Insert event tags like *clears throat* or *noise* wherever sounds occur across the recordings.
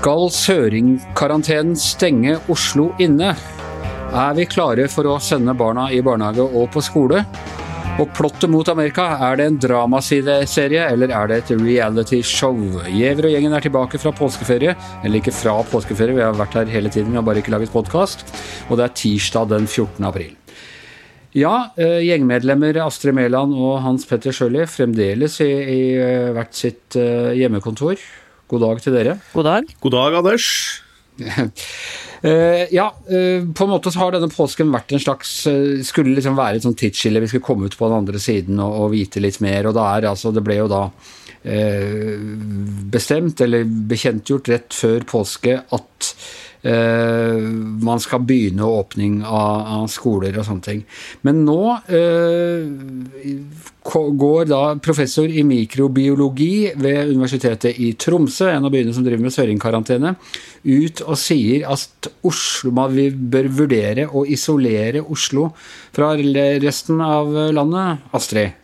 Skal søringkarantenen stenge Oslo inne? Er vi klare for å sende barna i barnehage og på skole? Og plottet mot Amerika, er det en dramasideserie eller er det et reality show? Giæver og gjengen er tilbake fra påskeferie, eller ikke fra påskeferie, vi har vært her hele tiden, vi har bare ikke laget podkast. Og det er tirsdag den 14. april. Ja, eh, gjengmedlemmer Astrid Mæland og Hans Petter Sjøli fremdeles i, i eh, hvert sitt eh, hjemmekontor. God dag til dere. God dag. God dag, Anders. *laughs* Ja, på en måte så har denne påsken vært en slags Skulle liksom være et sånt tidsskille. Vi skulle komme ut på den andre siden og, og vite litt mer. Og det, er altså Det ble jo da bestemt, eller bekjentgjort rett før påske, at man skal begynne åpning av, av, skoler og sånne ting. Men nå uh, går da professor i mikrobiologi ved Universitetet i Tromsø, en av byene som driver med søringkarantene, ut og sier at Oslo, vi bør vurdere å isolere Oslo fra resten av landet. Astrid?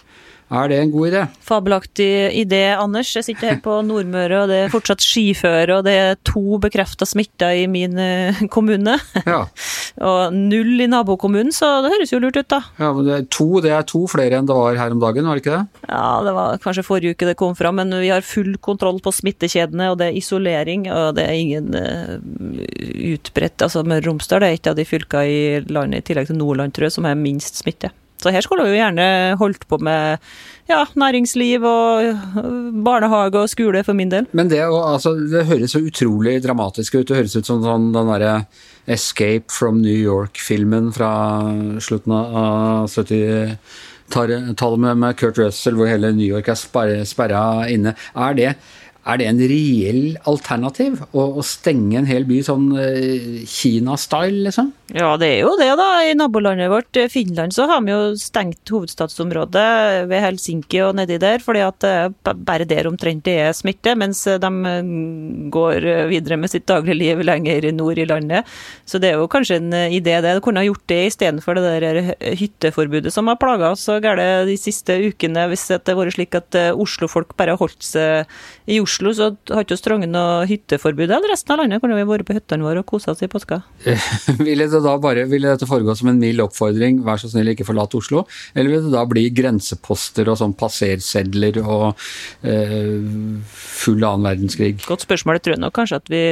Er det en god idé? Fabelaktig idé, Anders. Jeg sitter her på Nordmøre, og det er fortsatt skiføre, og det er to bekrefta smitta i min eh, kommune. Ja. *laughs* og null i nabokommunen, så det høres jo lurt ut, da. Ja, men det er to, det er to flere enn det var her om dagen, var det ikke det? Ja, det var kanskje forrige uke det kom fram, men vi har full kontroll på smittekjedene, og det er isolering, og det er ingen uh, utbredt Altså Møre og Romsdal er et av de fylka i landet, i tillegg til Nordland, tror jeg, som har minst smitte. Så her skulle vi jo gjerne holdt på med ja, næringsliv og barnehage og skole, for min del. Men det, altså, det høres så utrolig dramatisk ut. Det høres ut som sånn, den derre Escape from New York-filmen fra slutten av 70-tallet med, med Kurt Russell, hvor hele New York er sperra inne. Er det er det en reell alternativ å, å stenge en hel by sånn eh, Kina-style, liksom? Ja, det er jo det, da. I nabolandet vårt, eh, Finland, så har vi jo stengt hovedstadsområdet ved Helsinki og nedi der, fordi at eh, bare der omtrent det er smitte, mens eh, de går videre med sitt dagligliv lenger nord i landet. Så det er jo kanskje en idé, det. De kunne ha gjort det istedenfor det der hytteforbudet som har plaga oss så gærent de siste ukene, hvis det har vært slik at Oslo-folk bare holdt seg i Oslo så har ikke Strongen noe hytteforbud, eller resten av landet kunne vi vært på hyttene våre og kosa oss i påska. *laughs* det da bare, ville dette foregå som en mild oppfordring, vær så snill ikke forlate Oslo, eller vil det da bli grenseposter og sånn passersedler og eh, full annen verdenskrig? Godt spørsmål. Jeg tror nok kanskje at vi,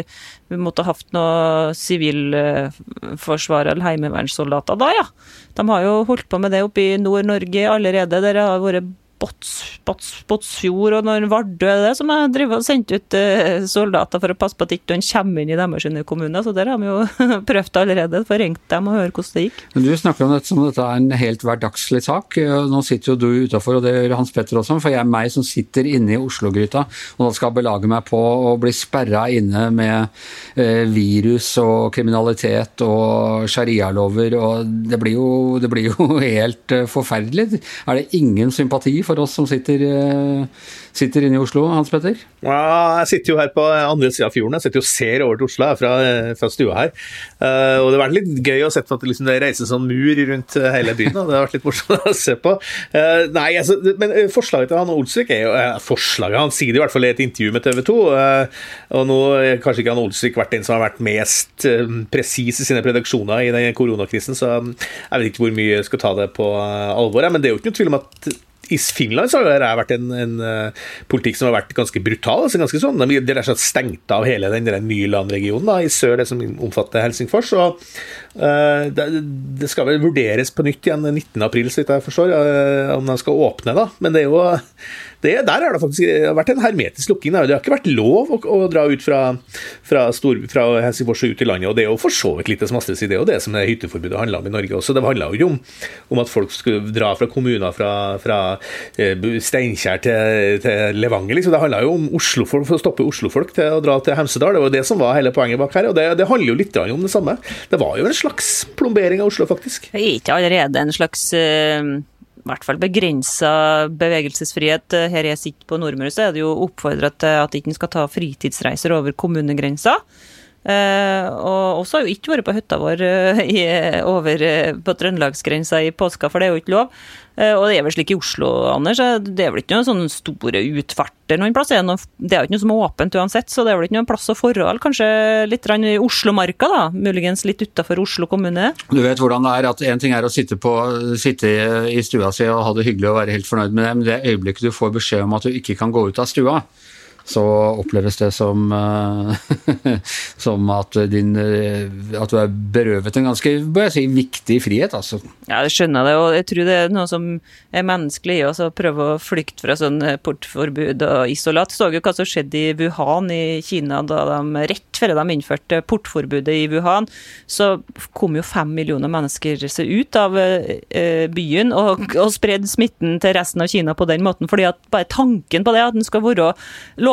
vi måtte hatt noe sivilforsvar eller heimevernssoldater da, ja. De har jo holdt på med det oppe i Nord-Norge allerede. Der har vært Båtsfjord og når Vardø er det, som har drevet og sendt ut uh, soldater for å passe på at ikke de kommer inn i deres kommuner. Så der har vi jo *laughs* prøvd allerede. Får ringt dem og høre hvordan det gikk. Men Du snakker om dette som dette er en helt hverdagslig sak. Nå sitter jo du utafor, og det gjør Hans Petter også. For jeg er meg som sitter inne i Oslo-gryta og da skal belage meg på å bli sperra inne med uh, virus og kriminalitet og sharialover. og det blir, jo, det blir jo *laughs* helt forferdelig. Er det ingen sympati for oss som sitter, eh, sitter inne i Oslo, Hans Petter? Ja, jeg sitter jo her på andre sida av fjorden. Jeg sitter jo og ser over til Oslo fra, fra stua her. Uh, og det har vært litt gøy å se at det, liksom, det reises sånn mur rundt hele byen. Da. Det har vært litt morsomt *laughs* å se på. Nei, altså, men forslaget til han Olsvik er jo Forslaget Han sier det i hvert fall i et intervju med TV 2. og nå har kanskje ikke han Olsvik vært den som har vært mest presis i sine prediksjoner i den koronakrisen, så jeg vet ikke hvor mye jeg skal ta det på alvor. Men det er jo ikke noe tvil om at i Finland så har det vært en, en uh, politikk som har vært ganske brutal. altså ganske sånn, De er stengt av hele den Nyland-regionen i sør, det som omfatter Helsingfors. og det, det, skal vel vurderes på nytt igjen 19.4, så vidt jeg forstår, uh, om de skal åpne. da, Men det er jo det, der har det faktisk vært en hermetisk lukking. Det har ikke vært lov å, å dra ut fra, fra, stor, fra, Helsingfors og ut i landet. og Det er jo for så vidt litt som Astrid sier, det er det som det hytteforbudet handla om i Norge også. Det handla jo ikke om, om, at folk skulle dra fra kommuner fra, fra eh, Steinkjer til, til, Levanger. Liksom. Det handla jo om Oslofolk, for å stoppe oslofolk til å dra til Hemsedal. Det var det som var hele poenget bak her. og Det, det handler jo litt om det samme. Det var jo en slags plombering av Oslo, faktisk. Det er ikke allerede en slags uh i hvert fall begrensa bevegelsesfrihet. Her jeg sitter på Nordmøre, så er det jo oppfordra til at en ikke skal ta fritidsreiser over kommunegrensa. Eh, og også har jo ikke vært på hytta vår eh, i, over eh, på trøndelagsgrensa i påska, for det er jo ikke lov. Og det er vel slik i Oslo, Anders. Det er vel ikke noen sånne store utfarter noen plass. Det er, noe, det er jo ikke noe som er åpent uansett, så det er vel ikke noen plass og forhold. Kanskje litt i Oslomarka, da. Muligens litt utafor Oslo kommune. Du vet hvordan det er at En ting er å sitte, på, sitte i stua si og ha det hyggelig og være helt fornøyd med det, men det øyeblikket du får beskjed om at du ikke kan gå ut av stua, så oppleves det som, eh, *laughs* som at, din, eh, at du er berøvet en ganske si, viktig frihet. altså. Ja, jeg skjønner det, og jeg tror det er noe som er menneskelig i oss å prøve å flykte fra sånn portforbud og isolat. Så jo hva som skjedde i Wuhan i Kina da de rett før de innførte portforbudet i Wuhan, så kom jo fem millioner mennesker seg ut av eh, byen og, og spredde smitten til resten av Kina på den måten, fordi at bare tanken på det, at den skal være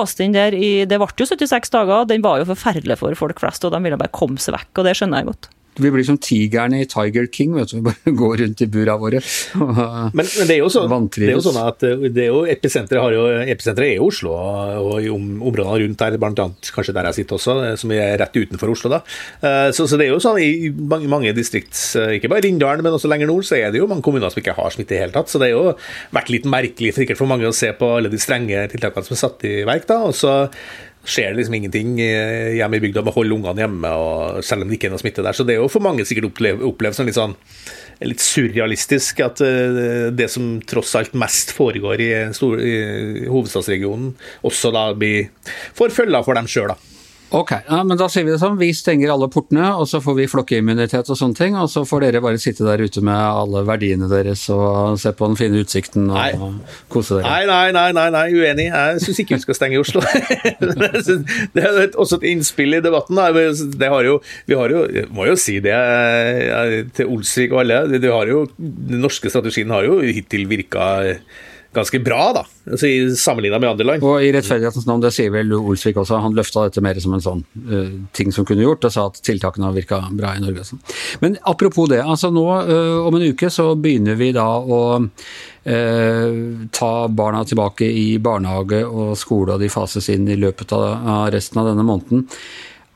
låst inn der i Det ble jo 76 dager, den var jo forferdelig for folk flest, og de ville bare komme seg vekk, og det skjønner jeg godt. Vi blir som tigerne i Tiger King, vet du. Vi bare *laughs* går rundt i bura våre. Men, men det, er jo sånn, det er jo sånn at det er jo episenteret har jo, episenteret er jo Oslo, og i om, områdene rundt der, blant annet kanskje der jeg sitter også, som er rett utenfor Oslo. da. Så, så det er jo sånn i mange, mange distrikt, ikke bare Rindalen, men også lenger nord, så er det jo mange kommuner som ikke har smitte i det hele tatt. Så det har jo vært litt merkelig sikkert for mange å se på alle de strenge tiltakene som er satt i verk. da, og så skjer det liksom ingenting hjemme i bygda å holde ungene hjemme, og selv om det ikke er noe smitte der. Så det er jo for mange sikkert opplevd som litt sånn litt surrealistisk at det som tross alt mest foregår i, stor, i hovedstadsregionen, også da blir får følger for dem sjøl, da. Ok, ja, men da sier vi det sånn. Vi stenger alle portene, og så får vi flokkimmunitet og sånne ting. Og så får dere bare sitte der ute med alle verdiene deres og se på den fine utsikten og Nei. kose dere. Nei, nei, nei, nei, nei uenig. Jeg syns ikke vi skal stenge Oslo. *laughs* det er også et innspill i debatten. Det har jo, vi har jo, må jo si det eh, til Olsvik og alle, det, det har jo, den norske strategien har jo hittil virka ganske bra, da, altså, sammenligna med andre land. Og i rettferdighetens navn, det sier vel Olsvik også, han løfta dette mer som en sånn uh, ting som kunne gjort, og sa at tiltakene har virka bra i Norge. Også. Men apropos det, altså nå uh, om en uke så begynner vi da å eh, ta barna tilbake i barnehage og skole, og de fases inn i løpet av resten av denne måneden.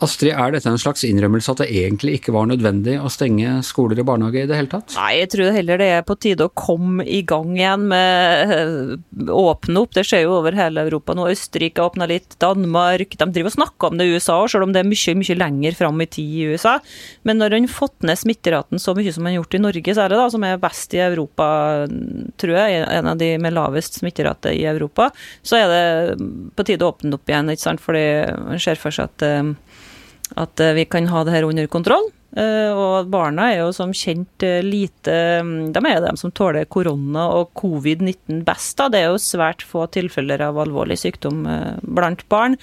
Astrid, er dette en slags innrømmelse at det egentlig ikke var nødvendig å stenge skoler og barnehage i det hele tatt? Nei, jeg tror heller det er på tide å komme i gang igjen med å åpne opp. Det skjer jo over hele Europa nå. Østerrike har åpna litt, Danmark De driver og snakker om det i USA, selv om det er mye mye lenger fram i tid i USA. Men når en har fått ned smitteraten så mye som en har gjort i Norge, særlig da, som er best i Europa, tror jeg, en av de med lavest smitterate i Europa, så er det på tide å åpne opp igjen, ikke sant. Fordi en ser for seg at eh, at eh, vi kan ha det her under kontroll. Eh, Og barna er jo som kjent eh, lite De er dem som tåler korona og covid-19 best. da. Det er jo svært få tilfeller av alvorlig sykdom blant barn.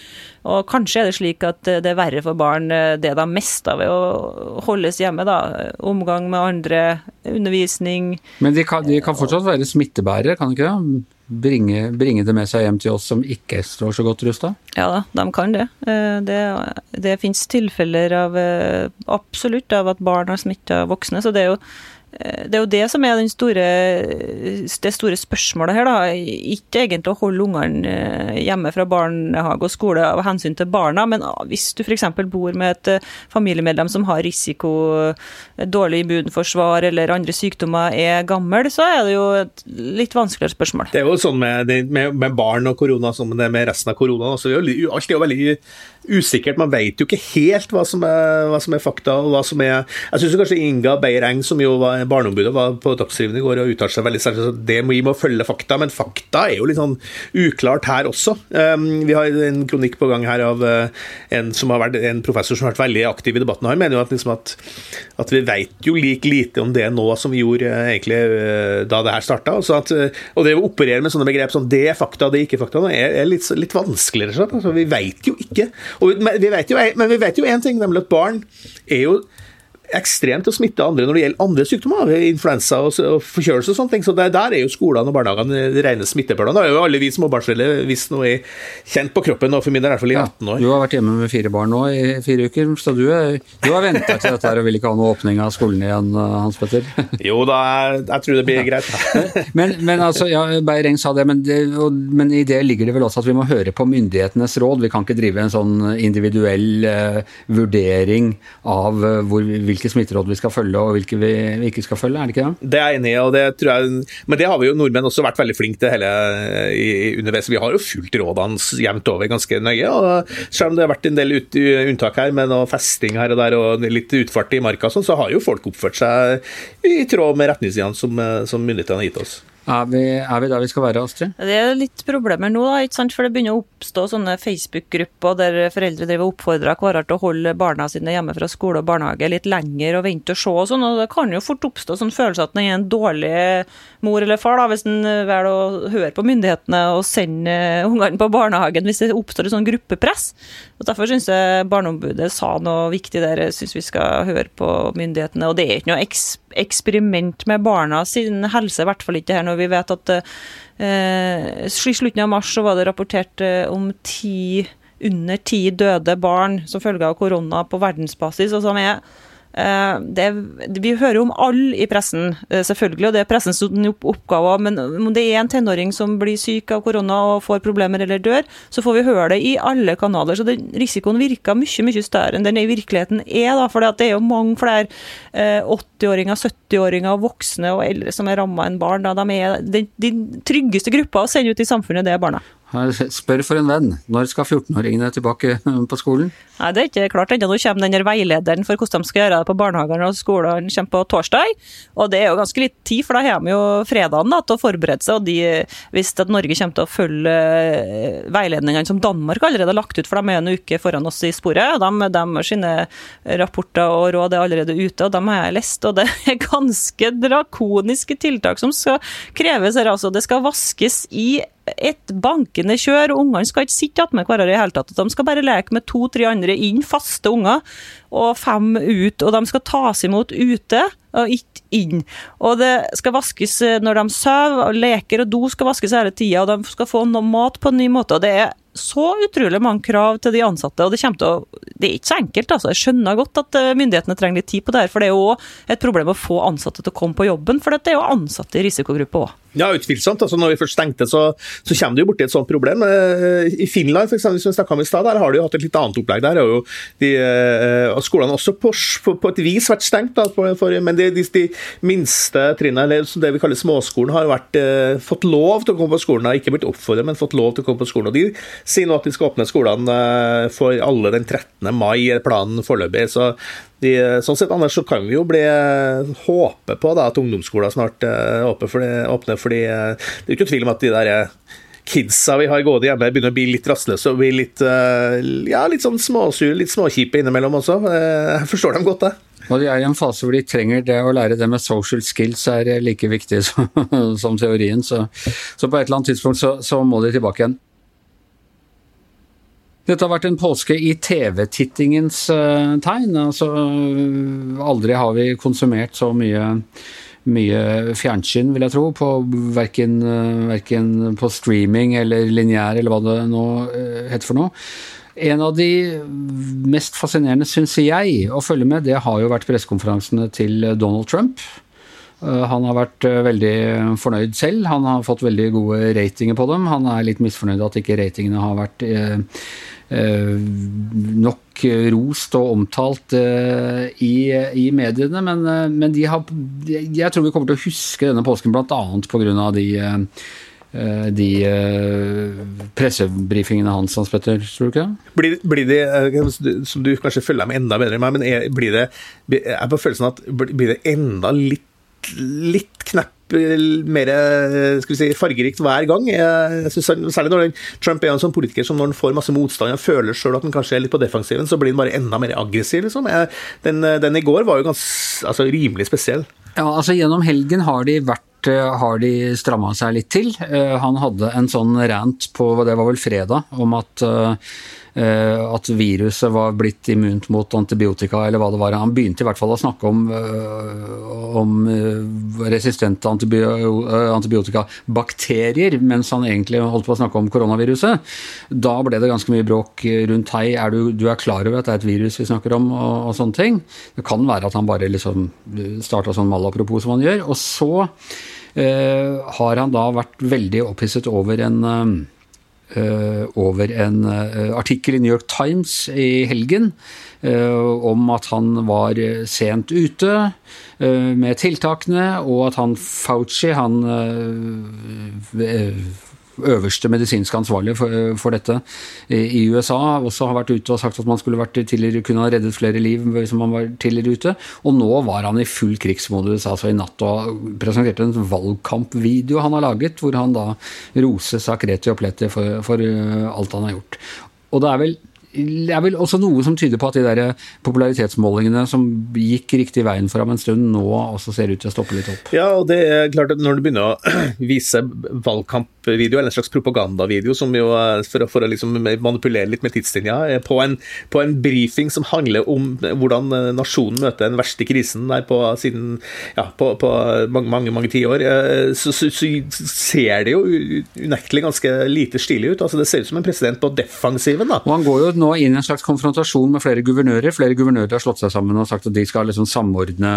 Og kanskje er det slik at det er verre for barn det de mister ved å holdes hjemme. da. Omgang med andre, undervisning. Men de kan, de kan fortsatt være smittebærere, kan de ikke det? Bringe, bringe det med seg hjem til oss som ikke står så godt rusta? Ja da, de kan det. Eh, Det, det finnes tilfeller av eh, absolutt av at barn har smitta voksne, så det er jo det er jo det som er store, det store spørsmålet her. da. Ikke egentlig å holde ungene eh, hjemme fra barnehage og skole av hensyn til barna, men ah, hvis du f.eks. bor med et eh, familiemedlem som har risiko, eh, dårlig immunforsvar eller andre sykdommer, er gammel, så er det jo et litt vanskeligere spørsmål. Det er jo sånn med, med, med barn og korona som det er med resten av korona. også. Alt er jo veldig usikkert. Man vet jo ikke helt hva som er, hva som er fakta. og hva som er... Jeg syns kanskje Inga Beyer-Eng, som jo var barneombudet, var på Dagsrevyen i går og uttalte seg veldig sterkt. at Det vi må følge fakta, men fakta er jo litt sånn uklart her også. Um, vi har en kronikk på gang her av uh, en, som har vært, en professor som har vært veldig aktiv i debatten. Han mener jo at, liksom at, at vi vet jo like lite om det nå som vi gjorde uh, egentlig da det her starta. Altså og det å operere med sånne begrep som det er fakta, det er ikke fakta, er, er litt, litt vanskeligere. Sånn. Altså, vi vet jo ikke. Og, men vi vet jo én ting, nemlig at barn er jo ekstremt å smitte andre når det gjelder andre sykdommer, influensa og, og forkjølelse og sånne ting. Så der, der er jo skolene og barnehagene de rene smittebølgene. Det er jo alle vi småbarnsforeldre visst noe er kjent på kroppen, og for min del i hvert fall i 18 år. Ja, du har vært hjemme med fire barn nå i fire uker, så du, du har venta til dette her og vil ikke ha noe åpning av skolen igjen, Hans Petter? *laughs* Jo da, jeg tror det blir greit. *laughs* men, men altså, ja, Beyer-Eng sa det, men, det, og, men i det ligger det vel også at vi må høre på myndighetenes råd. Vi kan ikke drive en sånn individuell uh, vurdering av uh, hvor, hvilke smitteråd vi skal følge og hvilke vi, ikke skal følge, er det ikke det? Det er jeg enig i, og det tror jeg, men det har vi jo nordmenn også vært veldig flinke til hele underveis. Vi har jo fulgt rådene jevnt over ganske nøye. og Selv om det har vært en del ut, unntak her med noe festing her og der og litt utfart i marka, sånn, så har jo folk oppført seg i tråd med retningslinjene som, som myndighetene har gitt oss. Er vi, er vi, der vi skal være, Astrid? Det er litt problemer nå, da, ikke sant? for det begynner å oppstå sånne Facebook-grupper der foreldre driver oppfordrer hverandre til å holde barna sine hjemme fra skole og barnehage litt lenger og vente og se og sånn. og Det kan jo fort oppstå sånn følelse at en er en dårlig mor eller far da, hvis en velger å høre på myndighetene og sende ungene på barnehagen hvis det oppstår et sånn gruppepress. Og Derfor syns jeg Barneombudet sa noe viktig der. Jeg syns vi skal høre på myndighetene. Og det er ikke noe eksperiment med barna sin helse, i hvert fall ikke her når vi vet at eh, i slutten av mars så var det rapportert eh, om ti, under ti døde barn som følge av korona på verdensbasis, og som er det, vi hører om alle i pressen, eh, selvfølgelig, og det er pressens oppgave. Men om det er en tenåring som blir syk av korona og får problemer eller dør, så får vi høre det i alle kanaler. Så den risikoen virker mye mye større enn den i virkeligheten er. da, For det er jo mange flere 80-åringer, eh, 70-åringer, voksne og eldre som er ramma enn barn. Da. De er den, de tryggeste gruppa å sende ut i samfunnet, det er barna. Spør for en venn. Når skal 14-åringene tilbake *laughs* på skolen? Nei, Det er ikke klart ennå. Nå kommer den veilederen for hvordan de skal gjøre det på barnehagene og skolen kommer på torsdag. Og det er jo ganske litt tid, for da har de jo fredagen da, til å forberede seg. Og de, hvis at Norge kommer til å følge eh, veiledningene som Danmark allerede har lagt ut, for de er en uke foran oss i sporet. og de, de sine rapporter og råd er allerede ute, og dem har jeg lest. Og det er ganske drakoniske tiltak som skal kreves her. altså. Det skal vaskes i et bankende kjør. Ungene skal ikke sitte attmed hverandre i hele tatt. De skal bare leke med to-tre andre inn, faste unger, og fem ut. Og de skal tas imot ute og ikke inn. Og det skal vaskes eh, når de sover, og leker og do skal vaskes hele tida, og de skal få noe mat på en ny måte. og det er så utrolig mange krav til de ansatte, og det, til å, det er ikke så enkelt. altså. Jeg skjønner godt at eh, myndighetene trenger litt tid på det her, for det er jo et problem å få ansatte til å komme på jobben, for det er jo ansatte i risikogrupper òg. Ja, utvilsomt. Altså, når vi først stengte, så, så kommer du borti et sånt problem. Eh, I Finland, for eksempel, som vi om i sted, der har de jo hatt et litt annet opplegg. Der har jo de, uh, skolene også på, på, et vis vært stengt, da, for, men de, de, de minste trinnene, eller det vi kaller småskolen, har vært, eh, fått lov til å komme på skolen. Har ikke blitt oppfordret, men fått lov til å komme på skolen. Og De sier nå at de skal åpne skolene uh, for alle den 13. mai, er planen foreløpig. Så de, sånn sett, Annars så kan vi jo bli håpe på da, at ungdomsskolen snart åpner, for det, åpner fordi eh, det er ikke tvil om at de der eh, kidsa vi har gående hjemme, begynner å bli litt rastløse og bli litt, eh, ja, litt sånn småsure, litt småkjipe innimellom også. Jeg forstår dem godt, det. Når de er i en fase hvor de trenger det å lære det med social skills er like viktig *laughs* som, som teorien. Så, så, på et eller annet tidspunkt så, så må de tilbake igjen. Dette har vært en påske i TV-tittingens uh, tegn. Altså, aldri har vi konsumert så mye mye fjernsyn, vil jeg tro, på verken, verken på streaming eller lineær eller hva det nå eh, heter for noe. En av de mest fascinerende, syns jeg, å følge med, det har jo vært pressekonferansene til Donald Trump. Eh, han har vært eh, veldig fornøyd selv. Han har fått veldig gode ratinger på dem. Han er litt misfornøyd at ikke ratingene har vært Eh, nok rost og omtalt eh, i, i mediene. Men, eh, men de har, jeg tror vi kommer til å huske denne påsken bl.a. pga. de de pressebrifingene hans, Hans Petter, tror du ikke det? Blir, blir det, som du kanskje følger med enda bedre enn meg, men er, blir det Jeg på følelsen at blir det enda litt, litt knepp mer skal vi si, fargerikt hver gang. Jeg synes, særlig når Trump er en sånn politiker som når han får masse motstand og føler sjøl at han kanskje er litt på defensiven, så blir han bare enda mer aggressiv. Liksom. Den, den, i går var jo ganske, altså, rimelig spesiell. Ja, altså Gjennom helgen har de vært eh, har de stramma seg litt til. Eh, han hadde en sånn rant på det var vel fredag om at at viruset var blitt immunt mot antibiotika, eller hva det var. Han begynte i hvert fall å snakke om, om resistente antibiotikabakterier, mens han egentlig holdt på å snakke om koronaviruset. Da ble det ganske mye bråk rundt hei, er du, du, er klar over at det er et virus vi snakker om, og, og sånne ting. Det kan være at han bare liksom starta sånn malapropos som han gjør. Og så uh, har han da vært veldig opphisset over en over en uh, artikkel i New York Times i helgen om at han var sent ute med tiltakene, og at han Fauci, han øverste medisinske ansvarlige for, for, dette i USA også har vært ute og sagt at man skulle vært tidligere, kunne ha reddet flere liv hvis man var tidligere ute. Og nå var han i full krigsmodus altså i natt og presenterte en valgkampvideo han har laget, hvor han da roses av Kreti og Pleti for, for alt han har gjort. Og det er vel det er vel også noe som tyder på at de der popularitetsmålingene som gikk riktig veien for ham en stund, nå også ser ut til å stoppe litt opp. Ja, og det er klart at når du begynner å *clears throat* vise valgkampvideo, eller en slags propagandavideo, som jo for, for å liksom manipulere litt med tidslinja, på en, på en, briefing som handler om hvordan nasjonen møter den verste krisen der på, siden ja, på, på mange, mange, mange tiår, eh, så, så, så, ser det jo unektelig ganske lite stilig ut. Altså, det ser ut som en president på defensiven. da. Og han går jo nå inn i en slags konfrontasjon med flere guvernører. Flere guvernører har slått seg sammen og sagt at de skal liksom samordne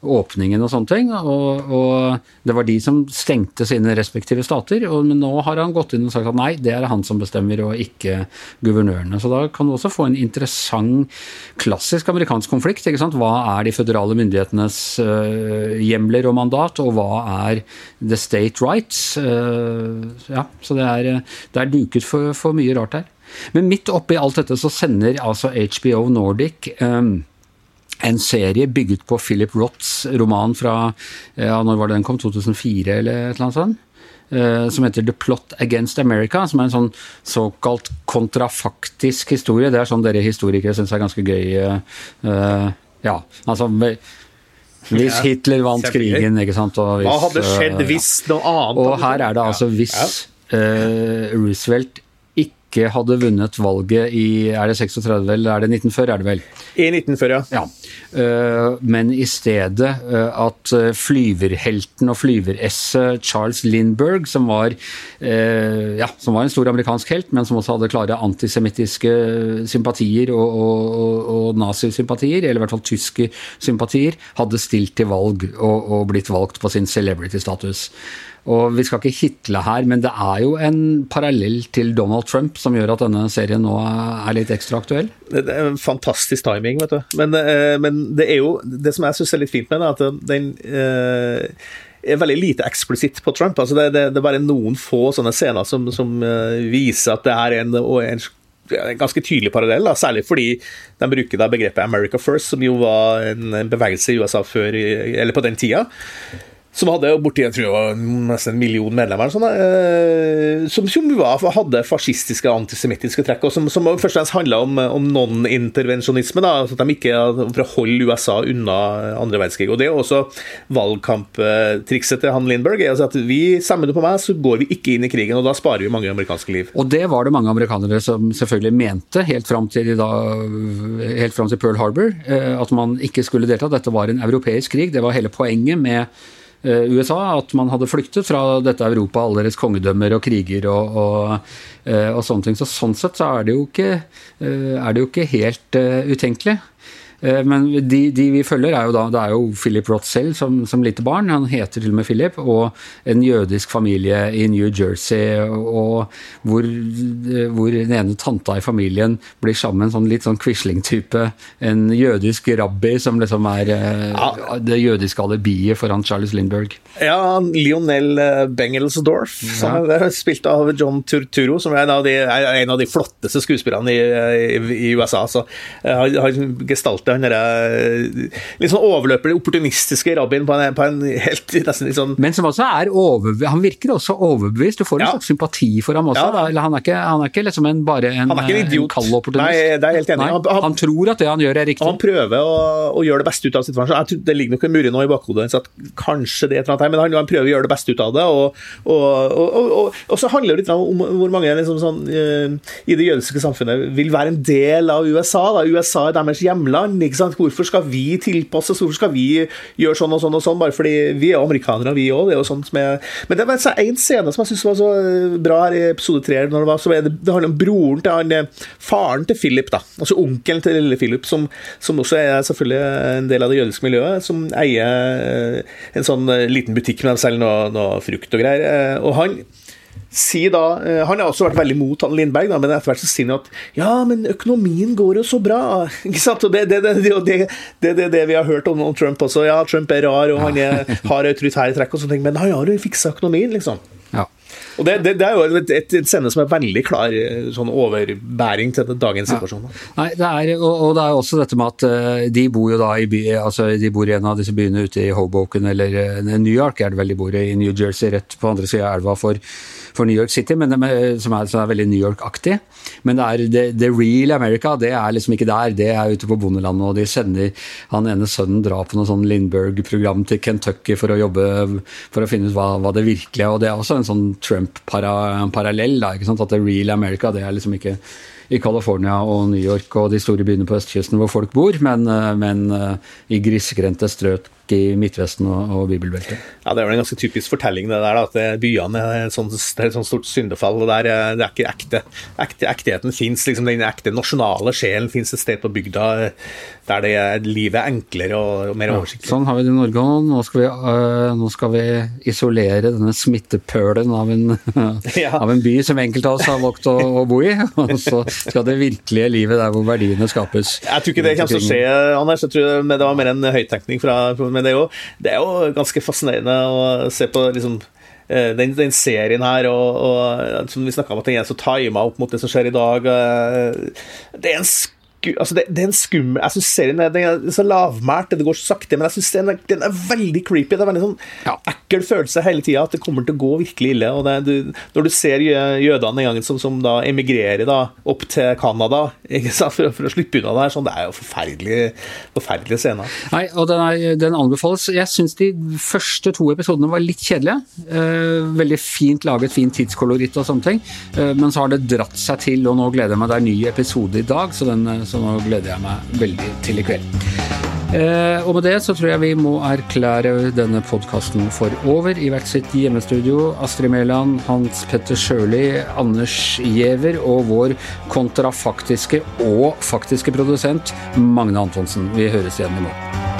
åpningen og sånne ting. Og, og, det var de som stengte sine respektive stater. Og, men nå har han gått inn og sagt at nei, det er han som bestemmer, og ikke guvernørene. Så da kan du også få en interessant, klassisk amerikansk konflikt. ikke sant? Hva er de føderale myndighetenes uh, hjemler og mandat, og hva er the state rights? Uh, ja, så det er, det er duket for, for mye rart her. Men midt oppi alt dette så sender altså HBO Nordic um, en serie bygget på Philip Roths roman fra ja, når var det den kom, 2004 eller et eller annet sånt? Uh, som heter The Plot Against America, som er en sånn såkalt kontrafaktisk historie. Det er sånn dere historikere syns er ganske gøy. Uh, ja, altså hvis Hitler vant krigen, ikke sant. Hvis, Hva hadde skjedd hvis noe annet Og her er det altså hvis Roosevelt ikke hadde vunnet valget i Er det 36, eller er det 1940, er det vel? I 1940, ja. ja. men i stedet uh, at eh, flyverhelten og flyveresset Charles Lindberg, som var, ja, som var en stor amerikansk helt, men som også hadde klare antisemittiske sympatier og, og, og nazisympatier, eller i hvert fall tyske sympatier, hadde stilt til valg og, og blitt valgt på sin celebrity-status. Og vi skal ikke hitle her, men det er jo en parallell til Donald Trump som gjør at denne serien nå er litt ekstra aktuell. Det er en fantastisk timing, vet du. Men, eh, men det er jo Det som jeg syns er litt fint med den, er at den eh, er veldig lite eksplisitt på Trump. Altså det, det, det, er bare noen få sånne scener som, som uh, viser at det er en, en, en ganske tydelig parallell, da. særlig fordi de bruker da begrepet 'America First', som jo var en bevegelse i USA før, eller på den tida som hadde borti jeg tror det nesten en million medlemmer, sånn, eh, som, som hadde fascistiske antisemittiske trekk, og som, som først og fremst handla om, om non-intervensjonisme. Altså at de ikke For å USA unna andre verdenskrig. Og Det er også valgkamptrikset til han Lindberg. er altså at Vi Stemmer du på meg, så går vi ikke inn i krigen, og da sparer vi mange amerikanske liv. Og det var det mange amerikanere som selvfølgelig mente, helt fram til, da, helt fram til Pearl Harbor, eh, at man ikke skulle delta. Dette var en europeisk krig. Det var hele poenget med USA, at man hadde flyktet fra dette Europa, alle deres kongedømmer og kriger og, og, eh, og sånne ting. Så sånn sett så er det jo ikke, eh, det jo ikke helt utenkelig. Eh, men de, de, vi følger, er jo da Det er jo Philip Roth selv som, som lite barn. Han heter til og med Philip. Og en jødisk familie i New Jersey, og hvor, hvor den ene tanta i familien blir sammen med en sånn litt sånn Quisling-type. En jødisk rabbi som liksom er eh, ja. det jødiske alibiet foran Charles Lindberg. Ja, Lionel eh, Bengelsdorf, som ja. er spilt av John Turturo, som er en av de, en av de flotteste skuespillerne i, i, i USA. Så har, har gestaltet han derre litt sånn overløper, opportunistiske rabbien på en, på en helt *laughs* nesten litt sånn Men som også er overbevist Han virker også overbevist. Du får en Ja. slags sympati for ham også. Ja. Han er ikke, han er ikke liksom en, bare en, Han er ikke en idiot. kald opportunist. Nei, det er helt enig. Nei, Han- han- tror at det han gjør er riktig. Han prøver å, å gjøre det beste ut av situasjonen. Jeg tror Det ligger nok en murre nå i bakhodet hans at kanskje det er et eller annet her, men han, han prøver å gjøre det beste ut av det. Og, og, og, og, og, og så handler det litt om hvor mange liksom sånn, eh, i det jødiske samfunnet vil være en del av USA. Da. USA er deres hjemland. Ikke sant? Hvorfor skal vi tilpasses? Hvorfor skal vi gjøre sånn og sånn og sånn? Bare fordi vi er amerikanere, vi òg. Det er jo sånn som jeg Men det var en scene som jeg syns var så eh, bra her i episode tre. Det det, det handler om broren til han, eh, faren til Philip, da. Altså onkelen til lille Philip, som, som også er selvfølgelig en del av det jødiske miljøet, som eier eh, en sånn liten butikk med dem selv noe, noe frukt og greier. Og han sier da eh, Han har også vært veldig mot han Lindberg, da, men etter hvert så sier han at ja, men økonomien går jo så bra. *laughs* Ikke sant? Og det er det, det, det, det, det, det, det vi har hørt om, om Trump også. Ja, Trump er rar, og han er, *laughs* har autoritære trekk, og sånne ting, men han har jo fiksa økonomien, liksom. Ja. Og det, det, det er jo et, et, scene som er veldig klar eh, sånn overbæring til dagens situasjon. da. Nei, det er, og, og det er også dette med at uh, de bor jo da i by, altså de bor i en av disse byene ute i Hoboken eller uh, New York, er det vel de bor i, i New Jersey, rett på andre sida av elva for, for New York City, men det, med- som, er, som er veldig New York-aktig. Men det er the, the real America, det er liksom ikke der, det er ute på bondelandet, og de sender han ene sønnen drar på noe sånn Lindberg-program til Kentucky for å jobbe for å finne ut hva, hva det virkelige er, og det er også en sånn Trump-parallell, at the real America, det er liksom ikke i California og New York og de store byene på østkysten hvor folk bor, men, eh, men eh, i grisgrendte strøk i Midtvesten og, og bibelbeltet. Ja, Det er vel en ganske typisk fortelling, det der, da, at byene er et sånt, stort syndefall. og der, eh, Det er ikke ekte. ekte ektigheten fins, liksom, den ekte nasjonale sjelen fins et sted på bygda eh, der det er, livet er enklere og, og mer oversiktlig. Sånn har vi det i Norge òg. Nå, øh, nå skal vi isolere denne smittepølen av en, *laughs* Ja. av en by som enkelte av oss har valgt å, å bo i. *laughs* Og så skal det virkelige livet der hvor verdiene skapes. Jeg tror ikke det kommer til å skje, Anders. Jeg tror det var mer en høyttenkning fra Men det er jo, det er jo ganske fascinerende å se på liksom eh, den, den serien her, og, og som vi snakka om at den er så tima opp mot det som skjer i dag eh, Det er en altså det, det er en skummel Jeg syns serien er, den er så lavmælt, det går så sakte, men jeg synes den, den er veldig creepy. Det er veldig sånn Ja. ekkel følelse hele tida at det kommer til å gå virkelig ille. det, du, Når du ser jødene en gang som, som da emigrerer da opp til Canada for, for å slippe unna det her, sånn, det er jo forferdelig, forferdelige scener. Nei, og den, er, den anbefales. Jeg syns de første to episodene var litt kjedelige. Eh, veldig fint laget, fin tidskoloritt og sånne ting. Eh, men så har det dratt seg til, og nå gleder jeg meg. Det er ny episode i dag, så, den, eh, så nå gleder jeg meg veldig til i kveld. Eh, og med det så tror jeg vi må erklære denne podkasten for over i hvert sitt hjemmestudio. Astrid Mæland, Hans Petter Sjøli, Anders Giæver og vår kontrafaktiske og faktiske produsent Magne Antonsen. Vi høres igjen i morgen.